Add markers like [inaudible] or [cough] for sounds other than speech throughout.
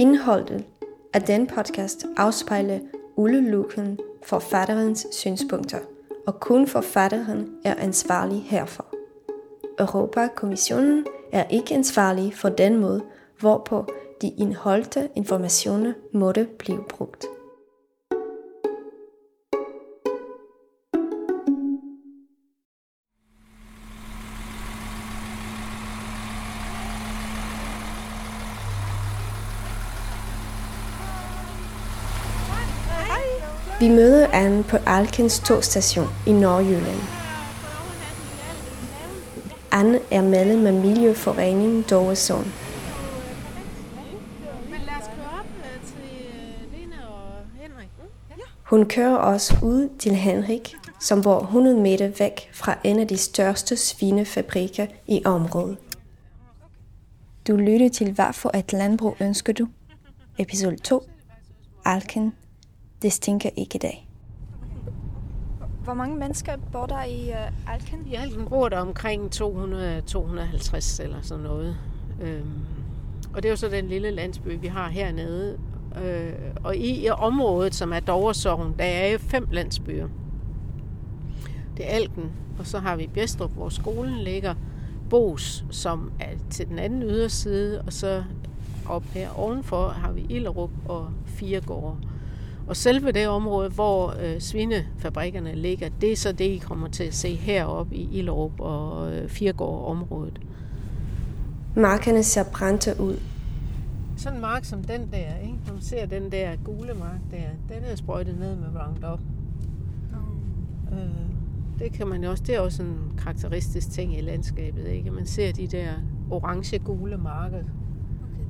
Indholdet af den podcast afspejler udelukkende forfatterens synspunkter, og kun forfatteren er ansvarlig herfor. Europakommissionen er ikke ansvarlig for den måde, hvorpå de indholdte informationer måtte blive brugt. Vi møder Anne på Alkens togstation i Nordjylland. Anne er medlem af Miljøforeningen Doversund. Men lad os køre op øh, til øh, Lene og Henrik. Ja. Hun kører os ud til Henrik, som bor 100 meter væk fra en af de største svinefabrikker i området. Du lytter til Hvad for et landbrug ønsker du? Episode 2. Alken. Det stinker ikke i dag. Hvor mange mennesker bor der i uh, Alken? I Alken bor der omkring 200-250 eller sådan noget. Øhm, og det er jo så den lille landsby, vi har hernede. Øh, og i, området, som er Doversogn, der er jo fem landsbyer. Det er Alken, og så har vi Bjestrup, hvor skolen ligger. Bos, som er til den anden yderside, og så op her ovenfor har vi Illerup og Firegård. Og selve det område, hvor øh, svinefabrikkerne ligger, det er så det, I kommer til at se heroppe i Illerup og øh, Firegård-området. Markerne ser brændte ud. Sådan en mark som den der, ikke? når man ser den der gule mark der, den er sprøjtet ned med Roundup. Øh, det kan man jo også, det er også en karakteristisk ting i landskabet, ikke? Man ser de der orange-gule marker. Okay.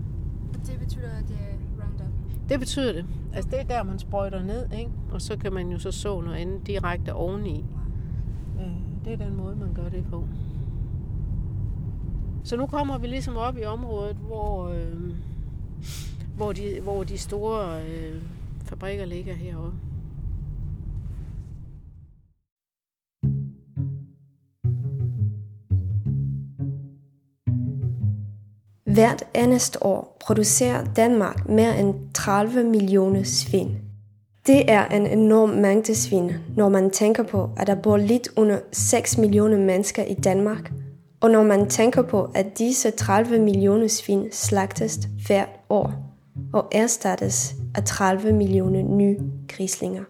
Og det betyder, at det? Det betyder det. Altså det er der, man sprøjter ned, ikke? Og så kan man jo så så noget andet direkte oveni. Det er den måde, man gør det på. Så nu kommer vi ligesom op i området, hvor, øh, hvor, de, hvor de store øh, fabrikker ligger heroppe. Hvert eneste år producerer Danmark mere end 30 millioner svin. Det er en enorm mængde svin, når man tænker på, at der bor lidt under 6 millioner mennesker i Danmark, og når man tænker på, at disse 30 millioner svin slagtes hvert år og erstattes af 30 millioner nye grislinger.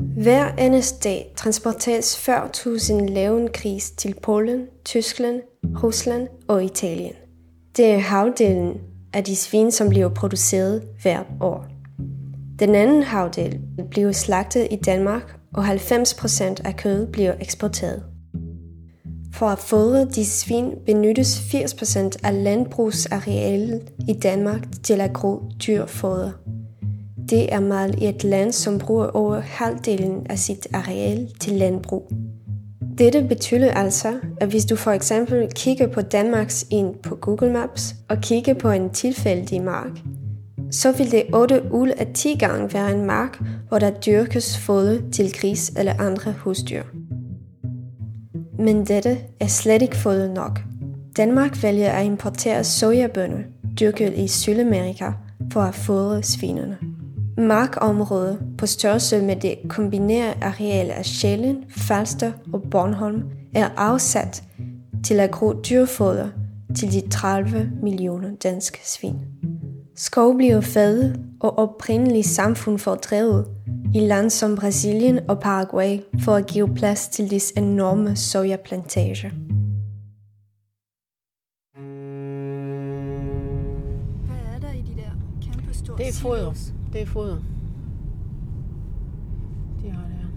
Hver eneste dag transporteres 40.000 levende gris til Polen, Tyskland, Rusland og Italien. Det er havdelen af de svin, som bliver produceret hvert år. Den anden havdel bliver slagtet i Danmark, og 90% af kødet bliver eksporteret. For at fodre de svin benyttes 80% af landbrugsarealet i Danmark til at gro dyrfoder. Det er meget i et land, som bruger over halvdelen af sit areal til landbrug. Dette betyder altså, at hvis du for eksempel kigger på Danmarks ind på Google Maps og kigger på en tilfældig mark, så vil det 8 ud af 10 gange være en mark, hvor der dyrkes fodre til gris eller andre husdyr. Men dette er slet ikke fodre nok. Danmark vælger at importere sojabønner, dyrket i Sydamerika, for at fodre svinerne. Markområdet på størrelse med det kombinerede areal af Sjælland, Falster og Bornholm er afsat til at gro dyrfoder til de 30 millioner danske svin. Skov bliver fadet og oprindelige samfund fordrevet i land som Brasilien og Paraguay for at give plads til disse enorme sojaplantager. Hvad er der i de der kæmpe store Det er foder. Det er foder. De har det her.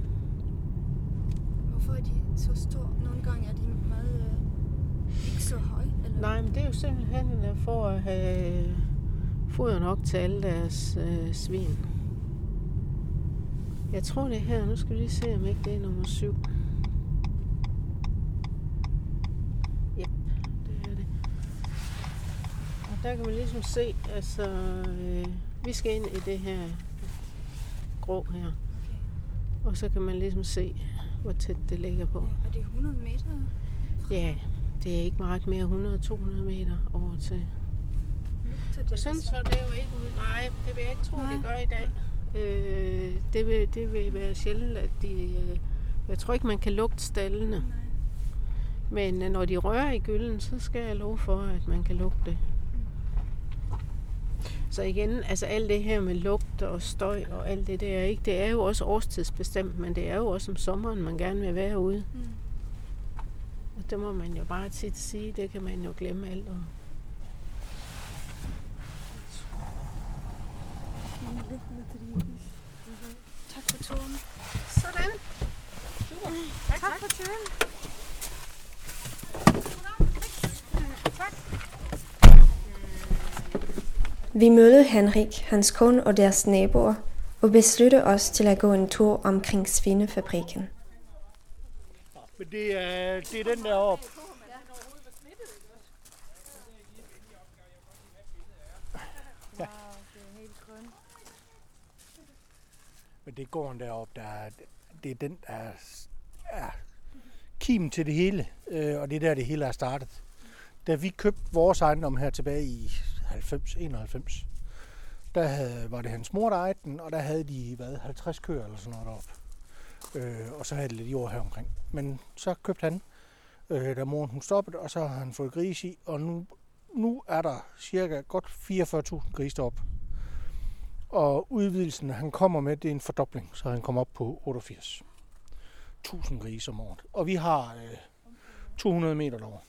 Hvorfor er de så store? Nogle gange er de meget øh, ikke så høje. Eller? Nej, men det er jo simpelthen øh, for at have foder nok til alle deres øh, svin. Jeg tror det er her. Nu skal vi lige se, om ikke det er nummer 7. Yep, det er det. Og der kan man ligesom se, altså, øh, vi skal ind i det her grå her. Og så kan man ligesom se, hvor tæt det ligger på. Er det 100 meter? Ja, det er ikke meget mere 100-200 meter over til. Det. Sådan så det jo ikke ud. Nej, det vil jeg ikke tro, Nej. det gør i dag. Øh, det, vil, det vil være sjældent, at de... Øh, jeg tror ikke, man kan lugte stallene. Nej. Men øh, når de rører i gylden, så skal jeg love for, at man kan lugte det. Så igen, altså alt det her med lugt og støj og alt det der, ikke? det er jo også årstidsbestemt, men det er jo også om sommeren, man gerne vil være ude. Mm. Og det må man jo bare tit sige, det kan man jo glemme alt om. Tak for turen. Sådan. Tak for turen. Vi mødte Henrik, hans kone og deres naboer, og besluttede os til at gå en tur omkring svinefabrikken. Det er, det er den der op. Ja. Men det er gården deroppe, der er, det er den, der er, kimen til det hele, øh, og det er der, det hele er startet. Da vi købte vores ejendom her tilbage i 90, 91, der havde, var det hans mor, der ejede den, og der havde de hvad, 50 køer eller sådan noget deroppe. Øh, og så havde det lidt jord her omkring. Men så købte han, øh, da moren hun stoppede, og så har han fået gris i, og nu, nu er der cirka godt 44.000 grise deroppe. Og udvidelsen, han kommer med, det er en fordobling, så han kommer op på 88.000 grise om året. Og vi har øh, 200 meter derovre.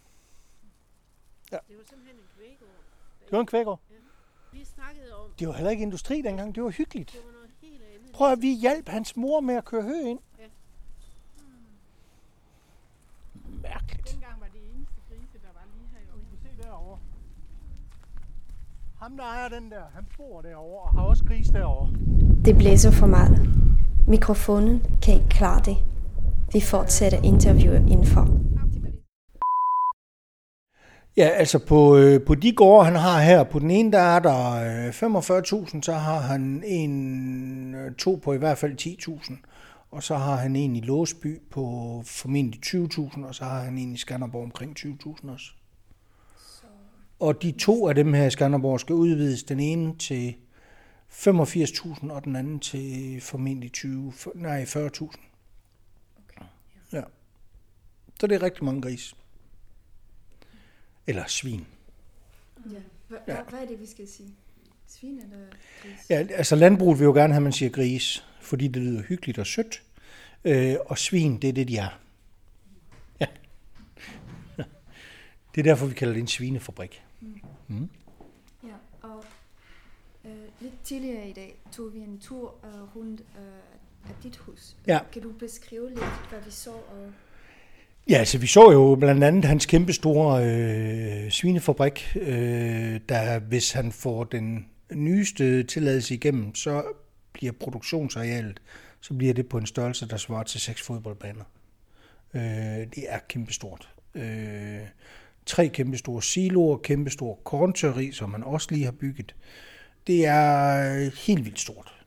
Det var simpelthen en kvægård. Det var en kvækår. Vi snakkede om, Det var heller ikke industri dengang, det var hyggeligt. det var noget helt andet. Prøv at vi hjalp hans mor med at køre hø ind. Ja. Mærkeligt. Dengang var det eneste grise, der var lige her Vi kan se derovre. Ham, der ejer den der, han bor derovre og har også gris derovre. Det blæser for meget. Mikrofonen kan ikke klare det. Vi fortsætter interviewet indenfor. Ja, altså på, øh, på de gårde, han har her, på den ene, der er der øh, 45.000, så har han en, øh, to på i hvert fald 10.000. Og så har han en i Låsby på formentlig 20.000, og så har han en i Skanderborg omkring 20.000 også. Og de to af dem her i Skanderborg skal udvides. Den ene til 85.000, og den anden til formentlig 20, nej, 40.000. Okay. Ja. Så det er rigtig mange gris. Eller svin. Ja. Hva, Ja. Hvad er det, vi skal sige? Svin eller gris? Ja, altså landbruget vil jo gerne have, at man siger gris, fordi det lyder hyggeligt og sødt. Øh, og svin, det er det, de er. Ja. Det er derfor, vi kalder det en svinefabrik. Ja, og øh, lidt tidligere i dag tog vi en tur øh, rundt øh, af dit hus. Ja. Kan du beskrive lidt, hvad vi så? Og... Ja, altså vi så jo blandt andet hans kæmpe store øh, svinefabrik, øh, der hvis han får den nyeste tilladelse igennem, så bliver produktionsarealet, så bliver det på en størrelse, der svarer til seks fodboldbaner. Øh, det er kæmpestort. Øh, tre kæmpestore siloer, kæmpestor korntørri, som man også lige har bygget. Det er øh, helt vildt stort.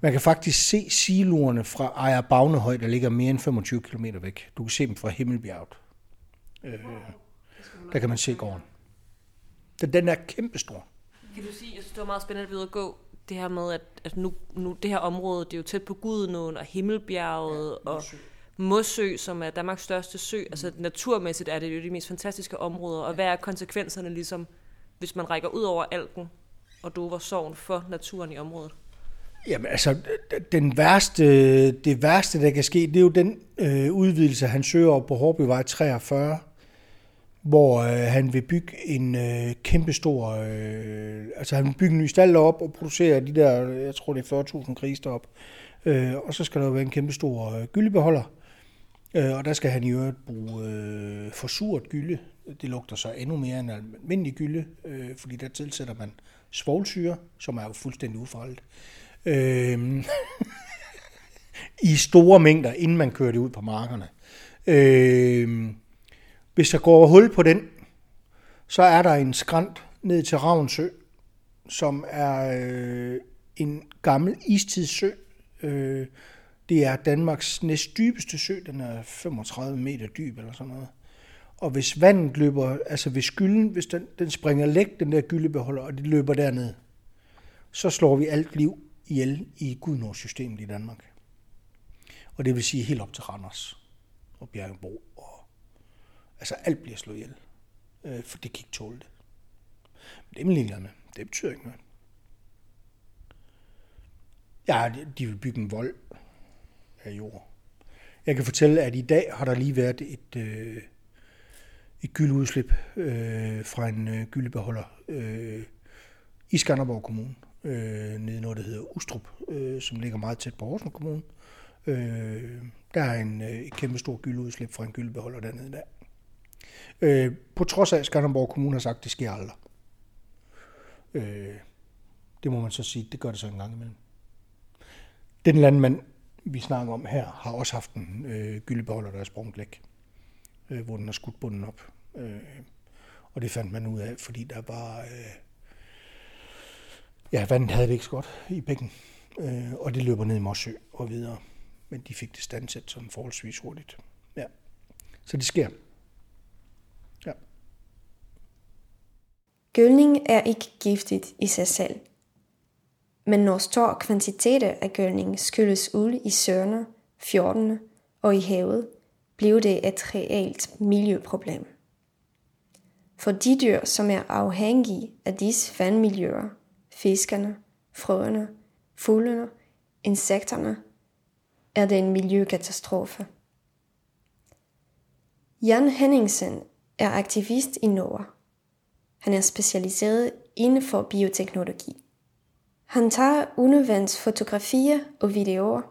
Man kan faktisk se siloerne fra Ejer Bagnehøj, der ligger mere end 25 km væk. Du kan se dem fra Himmelbjerget. Øh, der kan man se gården. Den, den er kæmpestor. Kan du sige, jeg synes, det var meget spændende at vide at gå det her med, at, at nu, nu, det her område, det er jo tæt på Gudenåen og Himmelbjerget og Mossø, som er Danmarks største sø. Altså naturmæssigt er det jo de mest fantastiske områder, og hvad er konsekvenserne ligesom, hvis man rækker ud over Alken og Dover Sogn for naturen i området? Jamen altså, den værste, det værste, der kan ske, det er jo den øh, udvidelse, han søger op på Hårbyvej 43, hvor øh, han vil bygge en øh, kæmpestor, øh, altså han vil bygge en ny stald op og producere de der, jeg tror det er 40.000 grise derop. Øh, og så skal der jo være en kæmpestor øh, gyldebeholder, øh, og der skal han i øvrigt bruge øh, forsurt gylde. Det lugter så endnu mere end almindelig gylde, øh, fordi der tilsætter man svovlsyre, som er jo fuldstændig ufarligt øh, øh, [laughs] i store mængder, inden man kører det ud på markerne. Øh, hvis der går hul på den, så er der en skrant ned til Ravnsø, som er øh, en gammel istidssø. Øh, det er Danmarks næst dybeste sø, den er 35 meter dyb eller sådan noget. Og hvis vandet løber, altså hvis gylden, hvis den, den springer læk, den der gyldebeholder, og det løber derned, så slår vi alt liv ihjel i Gudnårdssystemet i Danmark. Og det vil sige helt op til Randers og Bjergenbro. Og, altså alt bliver slået ihjel, øh, for det kan ikke tåle det. Men det er man ligeglad med. Det betyder ikke noget. Ja, de vil bygge en vold af jord. Jeg kan fortælle, at i dag har der lige været et, øh, et gyldudslip øh, fra en øh, gyldebeholder øh, i Skanderborg Kommune, øh, nede noget, der hedder Ustrup, øh, som ligger meget tæt på Horsens Kommune. Øh, der er en, øh, et kæmpe stor gyldeudslip fra en gyldebeholder dernede der. Øh, på trods af, at Skanderborg Kommune har sagt, at det sker aldrig. Øh, det må man så sige, det gør det så en gang imellem. Den landmand, vi snakker om her, har også haft en øh, gyldebeholder, der er sprunget læk, øh, hvor den har skudt bunden op. Øh, og det fandt man ud af, fordi der var... Øh, ja, vandet havde det ikke så godt i bækken, øh, og det løber ned i Morsø og videre. Men de fik det standsat sådan forholdsvis hurtigt. Ja. Så det sker. Ja. Gølning er ikke giftigt i sig selv. Men når store kvantiteter af gølning skylles ud i søerne, fjordene og i havet, bliver det et reelt miljøproblem. For de dyr, som er afhængige af disse vandmiljøer, fiskerne, frøerne, fuglene, insekterne, er det en miljøkatastrofe. Jan Henningsen er aktivist i Norge. Han er specialiseret inden for bioteknologi. Han tager undervandsfotografier og videoer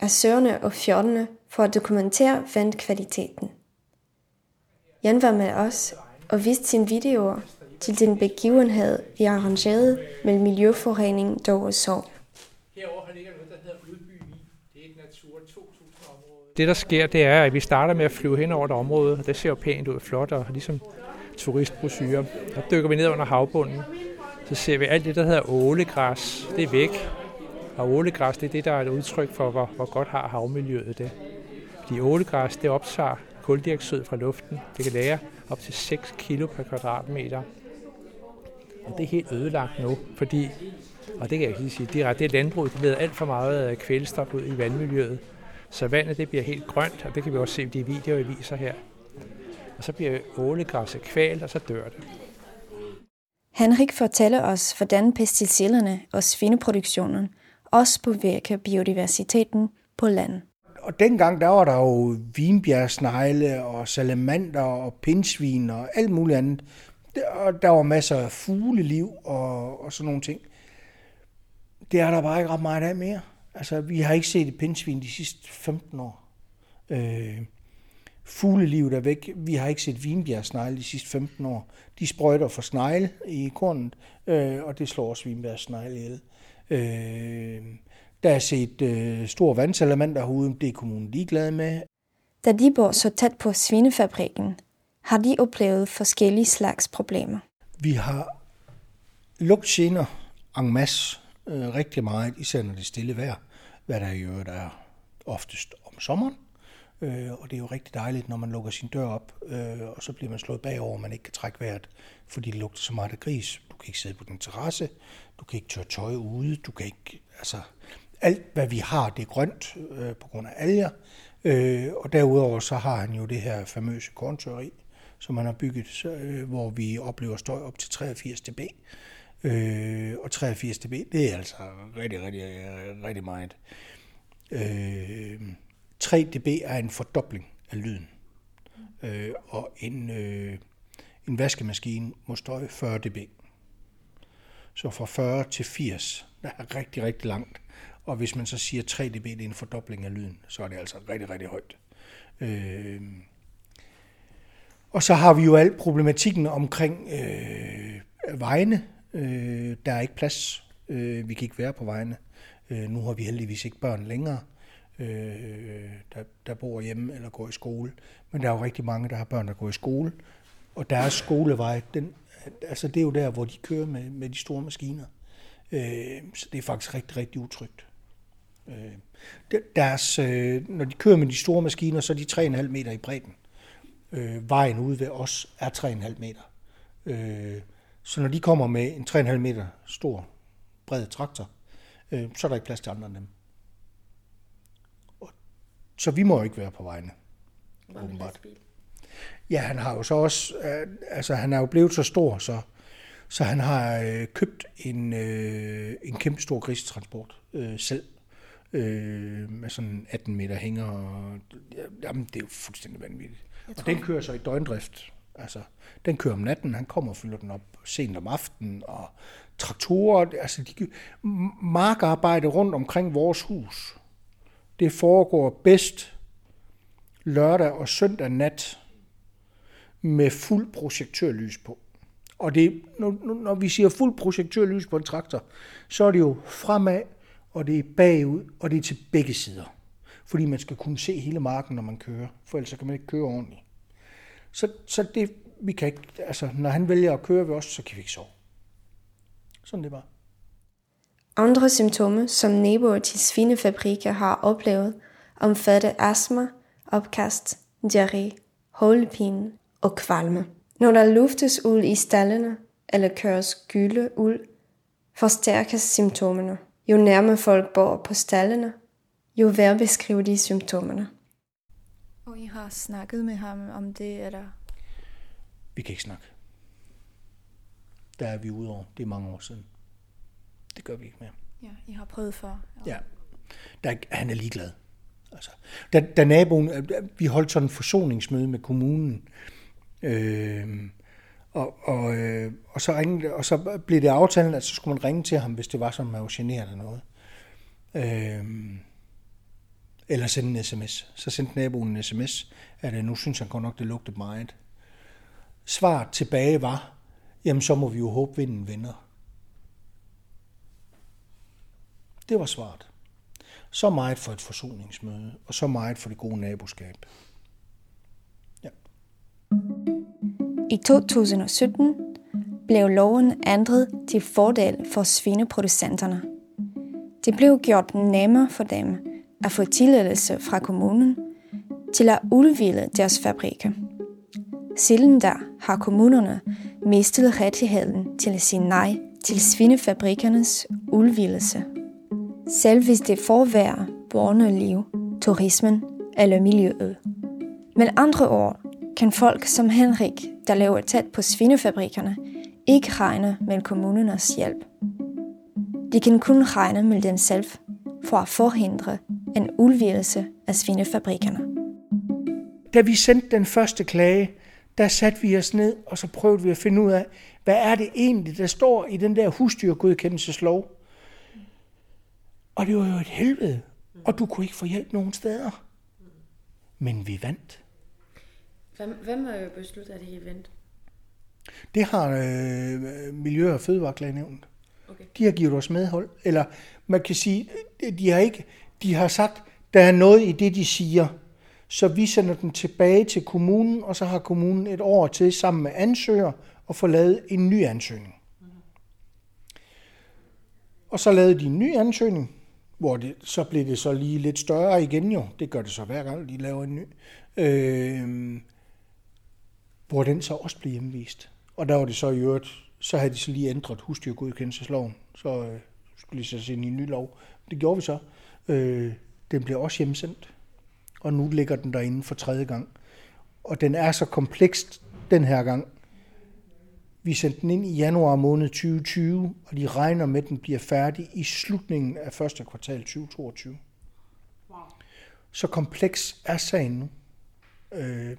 af søerne og fjordene for at dokumentere vandkvaliteten. Jan var med os og viste sine videoer til den begivenhed, vi arrangerede med Miljøforeningen Dove Sogn. Herovre ligger noget, der hedder Udby Det er et Natur 2000-område. Det, der sker, det er, at vi starter med at flyve hen over et område, og det ser jo pænt ud, flot og ligesom turistbrosyre. Der dykker vi ned under havbunden, så ser vi alt det, der hedder ålegræs, det er væk. Og ålegræs, det er det, der er et udtryk for, hvor, hvor godt har havmiljøet det. De ålegræs, det optager kuldioxid fra luften. Det kan lære op til 6 kilo per kvadratmeter. Og det er helt ødelagt nu, fordi, og det kan jeg ikke sige direkte, det er landbruget, der leder alt for meget kvælstof ud i vandmiljøet. Så vandet det bliver helt grønt, og det kan vi også se i de videoer, vi viser her. Og så bliver ålegræsset kvalt, og så dør det. Henrik fortæller os, hvordan pesticiderne og svineproduktionen også påvirker biodiversiteten på land. Og dengang der var der jo vinbjergsnegle og salamander og pindsvin og alt muligt andet. Der, der var masser af fugleliv og, og sådan nogle ting. Det er der bare ikke ret meget af mere. Altså, vi har ikke set et pindsvin de sidste 15 år. Øh, fuglelivet er væk. Vi har ikke set vinbjergsnegle de sidste 15 år. De sprøjter for snegle i kornet, øh, og det slår også vinbjergsnegle ihjel. Øh, der er set øh, store vandsalamander herude, det er kommunen ligeglade med. Da de bor så tæt på svinefabrikken, har de oplevet forskellige slags problemer. Vi har lugtgener en masse, øh, rigtig meget, især når det er stille vejr, hvad der i øvrigt er oftest om sommeren. Øh, og det er jo rigtig dejligt, når man lukker sin dør op, øh, og så bliver man slået bagover, og man ikke kan trække vejret, fordi det lugter så meget af gris. Du kan ikke sidde på den terrasse, du kan ikke tørre tøj ude, du kan ikke, altså, alt hvad vi har, det er grønt øh, på grund af alger, øh, og derudover så har han jo det her famøse korntørri, som man har bygget, så, øh, hvor vi oplever støj op til 83 dB. Øh, og 83 dB, det er altså rigtig, rigtig, øh, rigtig meget. Øh, 3 dB er en fordobling af lyden. Øh, og en, øh, en vaskemaskine må støje 40 dB. Så fra 40 til 80, der er rigtig, rigtig langt. Og hvis man så siger 3 dB, det er en fordobling af lyden, så er det altså rigtig, rigtig højt. Øh, og så har vi jo alt problematikken omkring øh, vejene. Øh, der er ikke plads. Øh, vi kan ikke være på vejene. Øh, nu har vi heldigvis ikke børn længere øh, der, der bor hjemme eller går i skole. Men der er jo rigtig mange, der har børn, der går i skole. Og deres skolevej, den, altså det er jo der, hvor de kører med, med de store maskiner. Øh, så det er faktisk rigtig, rigtig utrygt. Øh, deres, øh, når de kører med de store maskiner, så er de 3,5 meter i bredden. Øh, vejen ude ved os er 3,5 meter. Øh, så når de kommer med en 3,5 meter stor, bred traktor, øh, så er der ikke plads til andre end dem. Så vi må jo ikke være på vejene. Åbenbart. Ja, han har jo så også, øh, altså han er jo blevet så stor, så, så han har øh, købt en, øh, en kæmpe stor grisetransport øh, selv, øh, med sådan 18 meter hænger, og, jamen det er jo fuldstændig vanvittigt. Og den kører så i døgndrift, altså den kører om natten, han kommer og fylder den op sent om aftenen, og traktorer, altså de, markarbejde rundt omkring vores hus, det foregår bedst lørdag og søndag nat med fuld projektørlys på. Og det, når, når vi siger fuld projektørlys på en traktor, så er det jo fremad, og det er bagud, og det er til begge sider. Fordi man skal kunne se hele marken, når man kører, for ellers kan man ikke køre ordentligt. Så, så det, vi kan ikke, altså, når han vælger at køre ved os, så kan vi ikke sove. Sådan det var. Andre symptomer, som naboer til svinefabrikker har oplevet, omfatter astma, opkast, diarré, hovedpine og kvalme. Når der luftes uld i stallene eller køres gylde uld, forstærkes symptomerne. Jo nærmere folk bor på stallene, jo værre beskriver de symptomerne. Og I har snakket med ham om det, eller? Vi kan ikke snakke. Der er vi ude over. Det er mange år siden. Det gør vi ikke mere. Ja, I har prøvet før. Ja. Der, han er ligeglad. Altså, da, da naboen, vi holdt sådan en forsoningsmøde med kommunen, øh, og, og, øh, og, så ringede, og så blev det aftalen, at så skulle man ringe til ham, hvis det var sådan, man var generet eller noget. Øh, eller sende en sms. Så sendte naboen en sms, at øh, nu synes han godt nok, det lugtede meget. Svaret tilbage var, jamen så må vi jo håbe, vinden vender. Det var svaret. Så meget for et forsoningsmøde, og så meget for det gode naboskab. Ja. I 2017 blev loven ændret til fordel for svineproducenterne. Det blev gjort nemmere for dem at få tilladelse fra kommunen til at udvide deres fabrikker. Siden da har kommunerne mistet rettigheden til at sige nej til svinefabrikkernes udvidelse selv hvis det forværrer borgerliv, turismen eller miljøet. Med andre ord kan folk som Henrik, der lever tæt på svinefabrikkerne, ikke regne med kommunernes hjælp. De kan kun regne med dem selv for at forhindre en udvidelse af svinefabrikkerne. Da vi sendte den første klage, der satte vi os ned, og så prøvede vi at finde ud af, hvad er det egentlig, der står i den der husdyrgodkendelseslov, og det var jo et helvede. Og du kunne ikke få hjælp nogen steder. Men vi vandt. Hvem, hvem har jo besluttet, at I vandt? Det har øh, Miljø- og Fødevareklagenævnet. Okay. De har givet os medhold. Eller man kan sige, de har ikke, de har sagt, der er noget i det, de siger. Så vi sender den tilbage til kommunen, og så har kommunen et år til sammen med ansøger at få lavet en ny ansøgning. Og så lavede de en ny ansøgning, hvor det, så blev det så lige lidt større igen jo. Det gør det så hver gang, de laver en ny. Øh, hvor den så også blev hjemvist. Og der var det så i øvrigt, så havde de så lige ændret husdyrgodkendelsesloven. Så øh, skulle de så se en ny lov. Det gjorde vi så. Øh, den blev også hjemsendt. Og nu ligger den derinde for tredje gang. Og den er så komplekst den her gang, vi sendte den ind i januar måned 2020, og de regner med, at den bliver færdig i slutningen af første kvartal 2022. Wow. Så kompleks er sagen nu. Øh,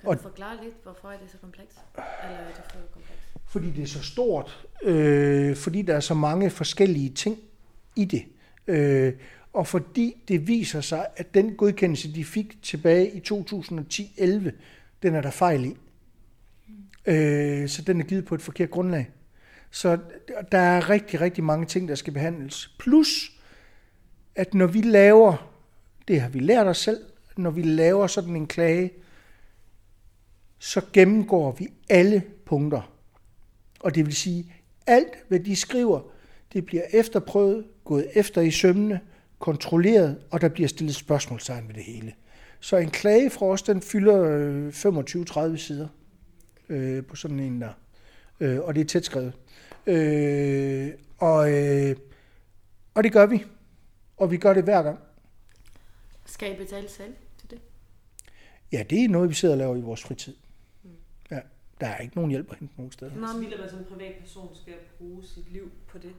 kan og, du forklare lidt, hvorfor er det så komplekst? Eller er det for komplekst? Fordi det er så stort. Øh, fordi der er så mange forskellige ting i det. Øh, og fordi det viser sig, at den godkendelse, de fik tilbage i 2010-11, den er der fejl i. Øh, så den er givet på et forkert grundlag. Så der er rigtig, rigtig mange ting, der skal behandles. Plus, at når vi laver, det har vi lært os selv, når vi laver sådan en klage, så gennemgår vi alle punkter. Og det vil sige, alt hvad de skriver, det bliver efterprøvet, gået efter i sømne, kontrolleret, og der bliver stillet spørgsmålstegn ved det hele. Så en klage fra os, den fylder øh, 25-30 sider øh, på sådan en der. Øh, og det er tæt skrevet. Øh, og, øh, og det gør vi. Og vi gør det hver gang. Skal I betale selv til det? Ja, det er noget, vi sidder og laver i vores fritid. Ja, der er ikke nogen hjælp at hente nogen steder. Nå, men man som privatperson skal bruge sit liv på det.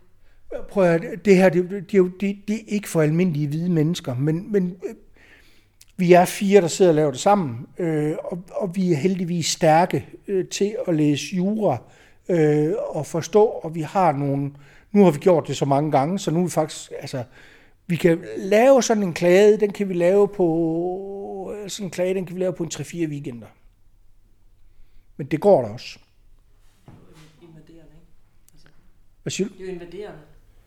Prøv at det her, det, det, er jo det, det er ikke for almindelige hvide mennesker, men, men øh, vi er fire, der sidder og laver det sammen, øh, og, og vi er heldigvis stærke øh, til at læse jura øh, og forstå, og vi har nogle, nu har vi gjort det så mange gange, så nu er vi faktisk, altså, vi kan lave sådan en klage, den kan vi lave på, sådan en klage, den kan vi lave på en 3-4 weekender. Men det går der også. Invaderende, ikke? Altså, Hvad siger du? det er jo invaderende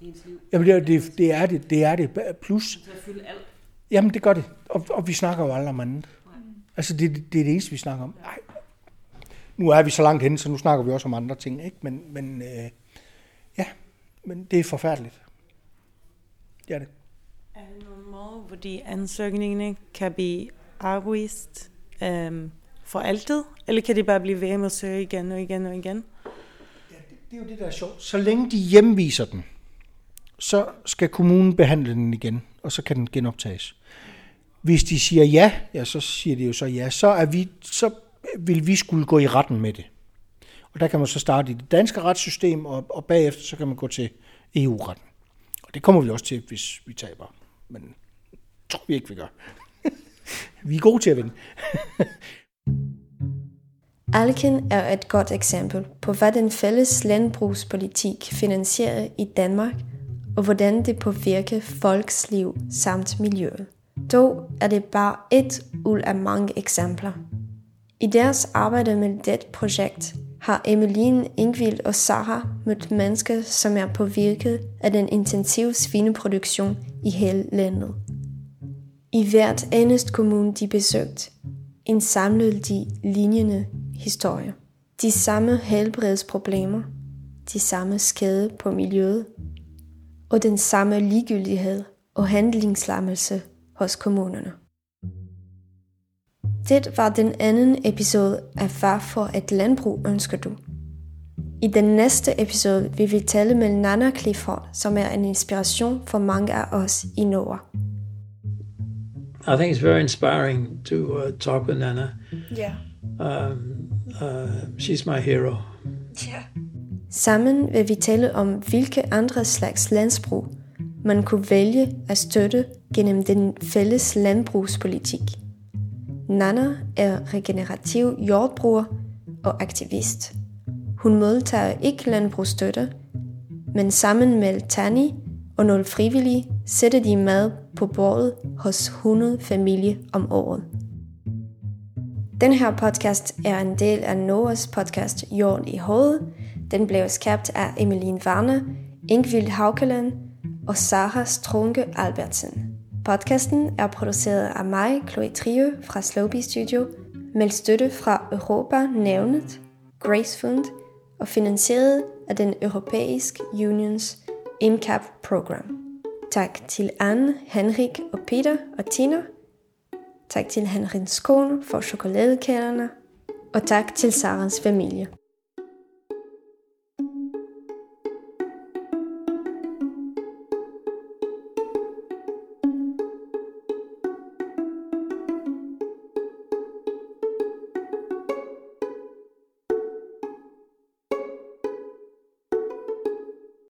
i ens liv. Jamen, det, er- det, det er det, det er det. Plus, Til at fylde alt. Jamen, det gør det. Og, og vi snakker jo aldrig om andet. Altså, det, det, det er det eneste, vi snakker om. Ej. Nu er vi så langt henne, så nu snakker vi også om andre ting, ikke? Men, men øh, ja, men det er forfærdeligt. Det er det. Er der nogen måde, hvor de ansøgningerne kan blive afvist øhm, for altid? Eller kan de bare blive ved med at søge igen og igen og igen? Det er jo det, der er sjovt. Så længe de hjemviser den, så skal kommunen behandle den igen, og så kan den genoptages. Hvis de siger ja, ja, så siger de jo så ja, så, er vi, så vil vi skulle gå i retten med det. Og der kan man så starte i det danske retssystem, og, og bagefter så kan man gå til EU-retten. Og det kommer vi også til, hvis vi taber. Men tror vi ikke, vi gør. [laughs] vi er gode til at vinde. [laughs] Alken er et godt eksempel på, hvad den fælles landbrugspolitik finansierer i Danmark, og hvordan det påvirker folks liv samt miljøet. Dog er det bare et ud af mange eksempler. I deres arbejde med det projekt har Emeline, Ingvild og Sara mødt mennesker, som er påvirket af den intensive svineproduktion i hele landet. I hvert eneste kommune, de besøgt, indsamlede de lignende historier. De samme helbredsproblemer, de samme skade på miljøet, og den samme ligegyldighed og handlingslammelse hos kommunerne. Det var den anden episode af Hvad for et landbrug ønsker du? I den næste episode vil vi tale med Nana Clifford, som er en inspiration for mange af os i Nord. I think it's very inspiring to uh, talk with Nana. Yeah. Um, uh, she's my hero. Yeah. Sammen vil vi tale om, hvilke andre slags landsbrug man kunne vælge at støtte gennem den fælles landbrugspolitik. Nana er regenerativ jordbruger og aktivist. Hun modtager ikke landbrugsstøtte, men sammen med Tani og nogle frivillige sætter de mad på bordet hos 100 familier om året. Den her podcast er en del af Noahs podcast Jorden i hovedet. Den blev skabt af Emeline Warner, Ingvild Haukeland og Sara Strunke Albertsen. Podcasten er produceret af mig, Chloe Trio fra Slowbee Studio, med støtte fra Europa Nævnet, Grace Fund og finansieret af den Europæiske Unions INCAP Program. Tak til Anne, Henrik og Peter og Tina. Tak til Henrik kone for chokoladekærerne. Og tak til Sarens familie.